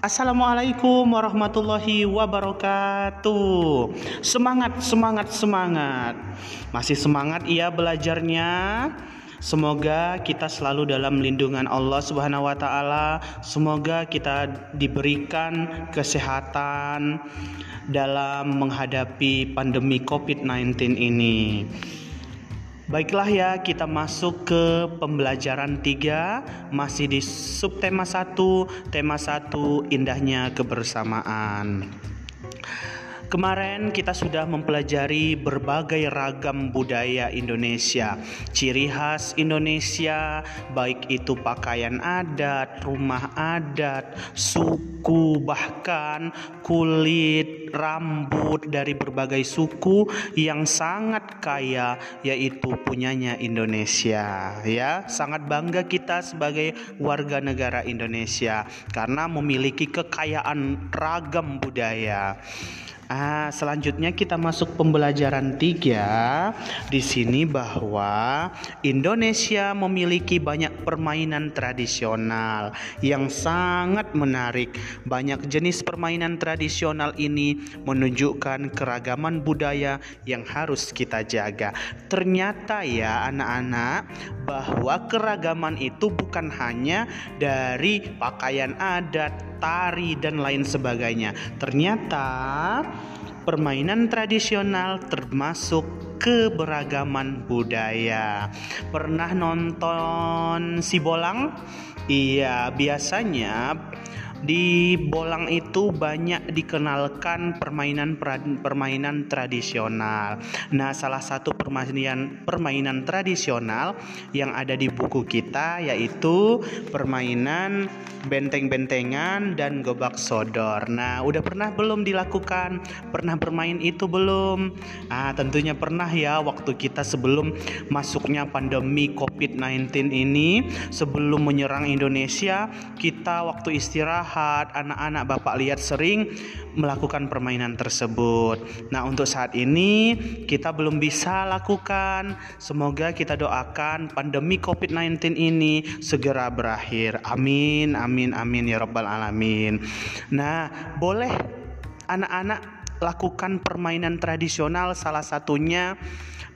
Assalamualaikum warahmatullahi wabarakatuh. Semangat, semangat, semangat. Masih semangat ya belajarnya? Semoga kita selalu dalam lindungan Allah Subhanahu wa taala. Semoga kita diberikan kesehatan dalam menghadapi pandemi Covid-19 ini. Baiklah ya, kita masuk ke pembelajaran 3 masih di subtema 1, tema 1 indahnya kebersamaan. Kemarin kita sudah mempelajari berbagai ragam budaya Indonesia, ciri khas Indonesia, baik itu pakaian adat, rumah adat, suku, bahkan kulit, rambut dari berbagai suku yang sangat kaya yaitu punyanya Indonesia ya. Sangat bangga kita sebagai warga negara Indonesia karena memiliki kekayaan ragam budaya. Ah, selanjutnya kita masuk pembelajaran tiga. Di sini bahwa Indonesia memiliki banyak permainan tradisional yang sangat menarik. Banyak jenis permainan tradisional ini menunjukkan keragaman budaya yang harus kita jaga. Ternyata ya anak-anak bahwa keragaman itu bukan hanya dari pakaian adat, tari dan lain sebagainya. Ternyata permainan tradisional termasuk keberagaman budaya. Pernah nonton si bolang? Iya, biasanya di Bolang itu banyak dikenalkan permainan-permainan tradisional. Nah, salah satu permainan permainan tradisional yang ada di buku kita yaitu permainan benteng-bentengan dan gobak sodor. Nah, udah pernah belum dilakukan? Pernah bermain itu belum? Ah, tentunya pernah ya waktu kita sebelum masuknya pandemi COVID-19 ini, sebelum menyerang Indonesia, kita waktu istirahat istirahat, anak-anak Bapak lihat sering melakukan permainan tersebut. Nah, untuk saat ini kita belum bisa lakukan. Semoga kita doakan pandemi COVID-19 ini segera berakhir. Amin, amin, amin ya Rabbal 'Alamin. Nah, boleh anak-anak lakukan permainan tradisional, salah satunya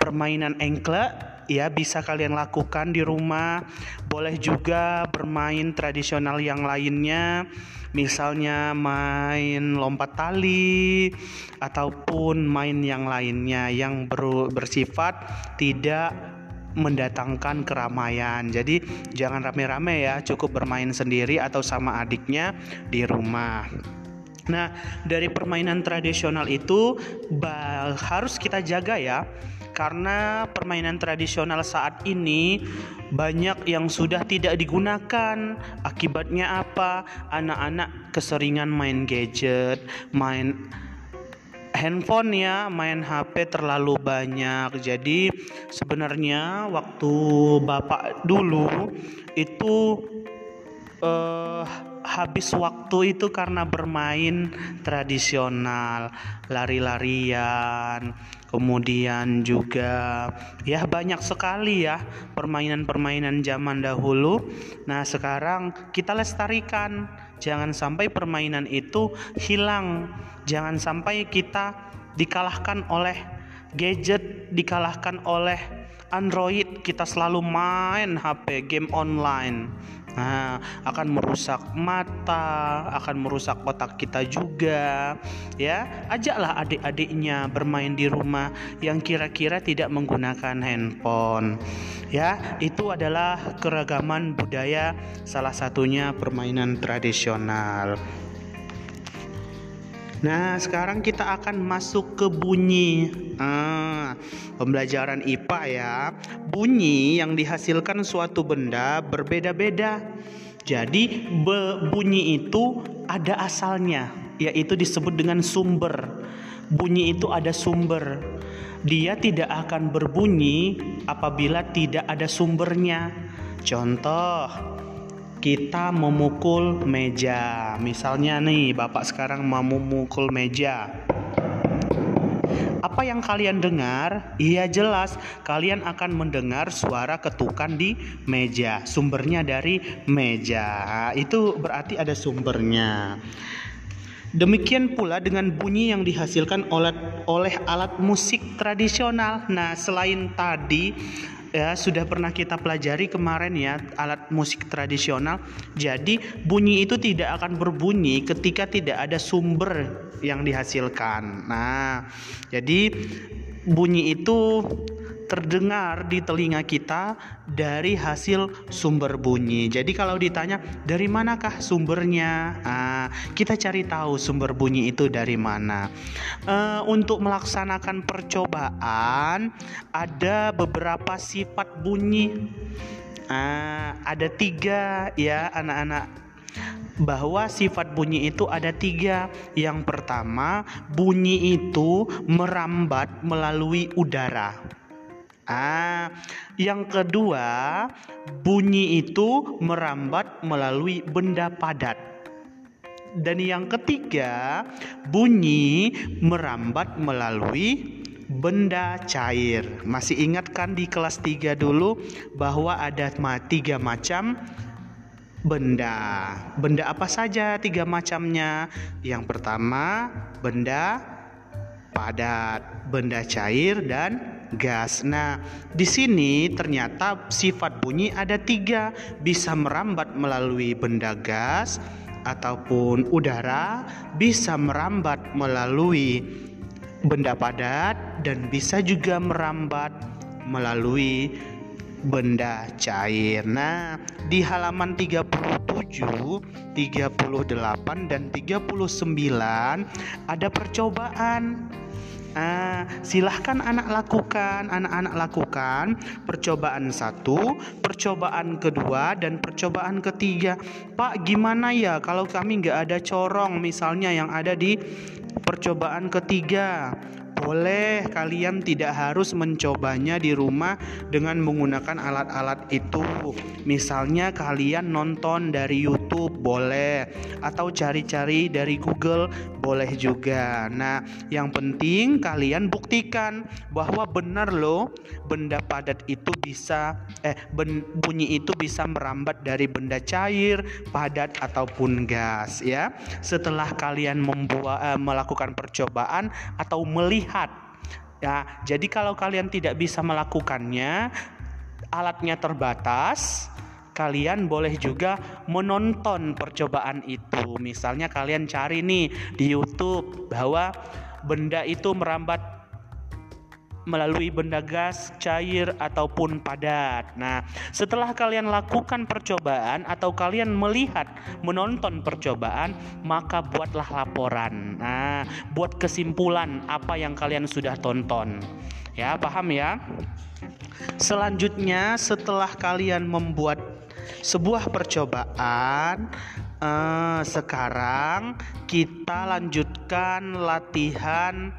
permainan engkle ya bisa kalian lakukan di rumah. Boleh juga bermain tradisional yang lainnya, misalnya main lompat tali ataupun main yang lainnya yang ber bersifat tidak mendatangkan keramaian. Jadi jangan rame-rame ya, cukup bermain sendiri atau sama adiknya di rumah. Nah, dari permainan tradisional itu harus kita jaga ya karena permainan tradisional saat ini banyak yang sudah tidak digunakan. Akibatnya apa? Anak-anak keseringan main gadget, main handphone ya, main HP terlalu banyak. Jadi sebenarnya waktu Bapak dulu itu uh, habis waktu itu karena bermain tradisional, lari-larian, kemudian juga ya banyak sekali ya permainan-permainan zaman dahulu. Nah, sekarang kita lestarikan. Jangan sampai permainan itu hilang. Jangan sampai kita dikalahkan oleh gadget, dikalahkan oleh Android. Kita selalu main HP, game online. Nah, akan merusak mata, akan merusak otak kita juga. Ya, ajaklah adik-adiknya bermain di rumah yang kira-kira tidak menggunakan handphone. Ya, itu adalah keragaman budaya salah satunya permainan tradisional. Nah, sekarang kita akan masuk ke bunyi. Ah, pembelajaran IPA ya. Bunyi yang dihasilkan suatu benda berbeda-beda. Jadi, bunyi itu ada asalnya, yaitu disebut dengan sumber. Bunyi itu ada sumber. Dia tidak akan berbunyi apabila tidak ada sumbernya. Contoh, kita memukul meja. Misalnya nih, Bapak sekarang mau memukul meja. Apa yang kalian dengar? Iya jelas, kalian akan mendengar suara ketukan di meja. Sumbernya dari meja. Itu berarti ada sumbernya. Demikian pula dengan bunyi yang dihasilkan oleh oleh alat musik tradisional. Nah, selain tadi ya sudah pernah kita pelajari kemarin ya alat musik tradisional. Jadi bunyi itu tidak akan berbunyi ketika tidak ada sumber yang dihasilkan. Nah, jadi bunyi itu terdengar di telinga kita dari hasil sumber bunyi. Jadi kalau ditanya dari manakah sumbernya, nah, kita cari tahu sumber bunyi itu dari mana. Uh, untuk melaksanakan percobaan ada beberapa sifat bunyi. Uh, ada tiga ya anak-anak bahwa sifat bunyi itu ada tiga. Yang pertama, bunyi itu merambat melalui udara. Ah, yang kedua, bunyi itu merambat melalui benda padat. Dan yang ketiga, bunyi merambat melalui benda cair. Masih ingat kan di kelas 3 dulu bahwa ada tiga macam benda. Benda apa saja tiga macamnya? Yang pertama, benda padat, benda cair dan gas. Nah, di sini ternyata sifat bunyi ada tiga, bisa merambat melalui benda gas ataupun udara, bisa merambat melalui benda padat dan bisa juga merambat melalui benda cair. Nah, di halaman 37, 38 dan 39 ada percobaan Ah, silahkan anak lakukan, anak-anak lakukan percobaan satu, percobaan kedua, dan percobaan ketiga. Pak, gimana ya kalau kami nggak ada corong, misalnya yang ada di percobaan ketiga? Boleh kalian tidak harus mencobanya di rumah dengan menggunakan alat-alat itu. Misalnya kalian nonton dari YouTube boleh atau cari-cari dari Google boleh juga. Nah, yang penting kalian buktikan bahwa benar loh benda padat itu bisa eh bunyi itu bisa merambat dari benda cair, padat ataupun gas ya. Setelah kalian membuat eh, melakukan percobaan atau melihat melihat. Ya, jadi kalau kalian tidak bisa melakukannya, alatnya terbatas, kalian boleh juga menonton percobaan itu. Misalnya kalian cari nih di YouTube bahwa benda itu merambat melalui benda gas, cair ataupun padat. Nah, setelah kalian lakukan percobaan atau kalian melihat menonton percobaan, maka buatlah laporan. Nah, buat kesimpulan apa yang kalian sudah tonton. Ya, paham ya? Selanjutnya, setelah kalian membuat sebuah percobaan, eh, sekarang kita lanjutkan latihan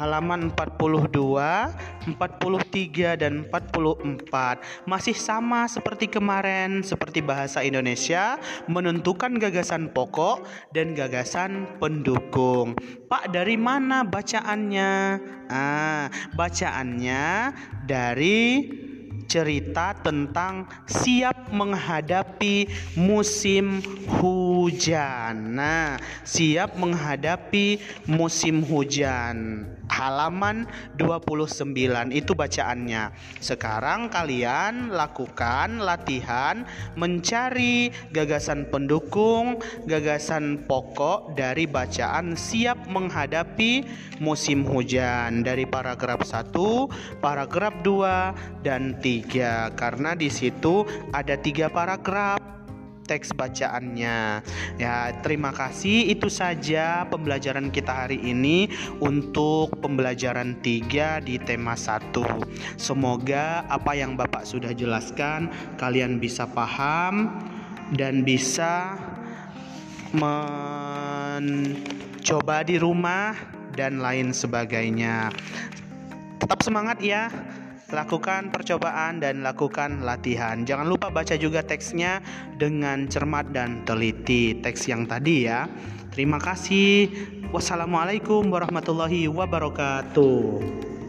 halaman 42, 43 dan 44 masih sama seperti kemarin seperti bahasa Indonesia menentukan gagasan pokok dan gagasan pendukung. Pak dari mana bacaannya? Ah, bacaannya dari cerita tentang siap menghadapi musim hujan. Nah, siap menghadapi musim hujan. Halaman 29 itu bacaannya. Sekarang kalian lakukan latihan mencari gagasan pendukung, gagasan pokok dari bacaan siap menghadapi musim hujan dari paragraf 1, paragraf 2 dan 3 karena di situ ada tiga paragraf teks bacaannya. Ya, terima kasih. Itu saja pembelajaran kita hari ini untuk pembelajaran 3 di tema 1. Semoga apa yang Bapak sudah jelaskan kalian bisa paham dan bisa mencoba di rumah dan lain sebagainya. Tetap semangat ya lakukan percobaan dan lakukan latihan. Jangan lupa baca juga teksnya dengan cermat dan teliti teks yang tadi ya. Terima kasih. Wassalamualaikum warahmatullahi wabarakatuh.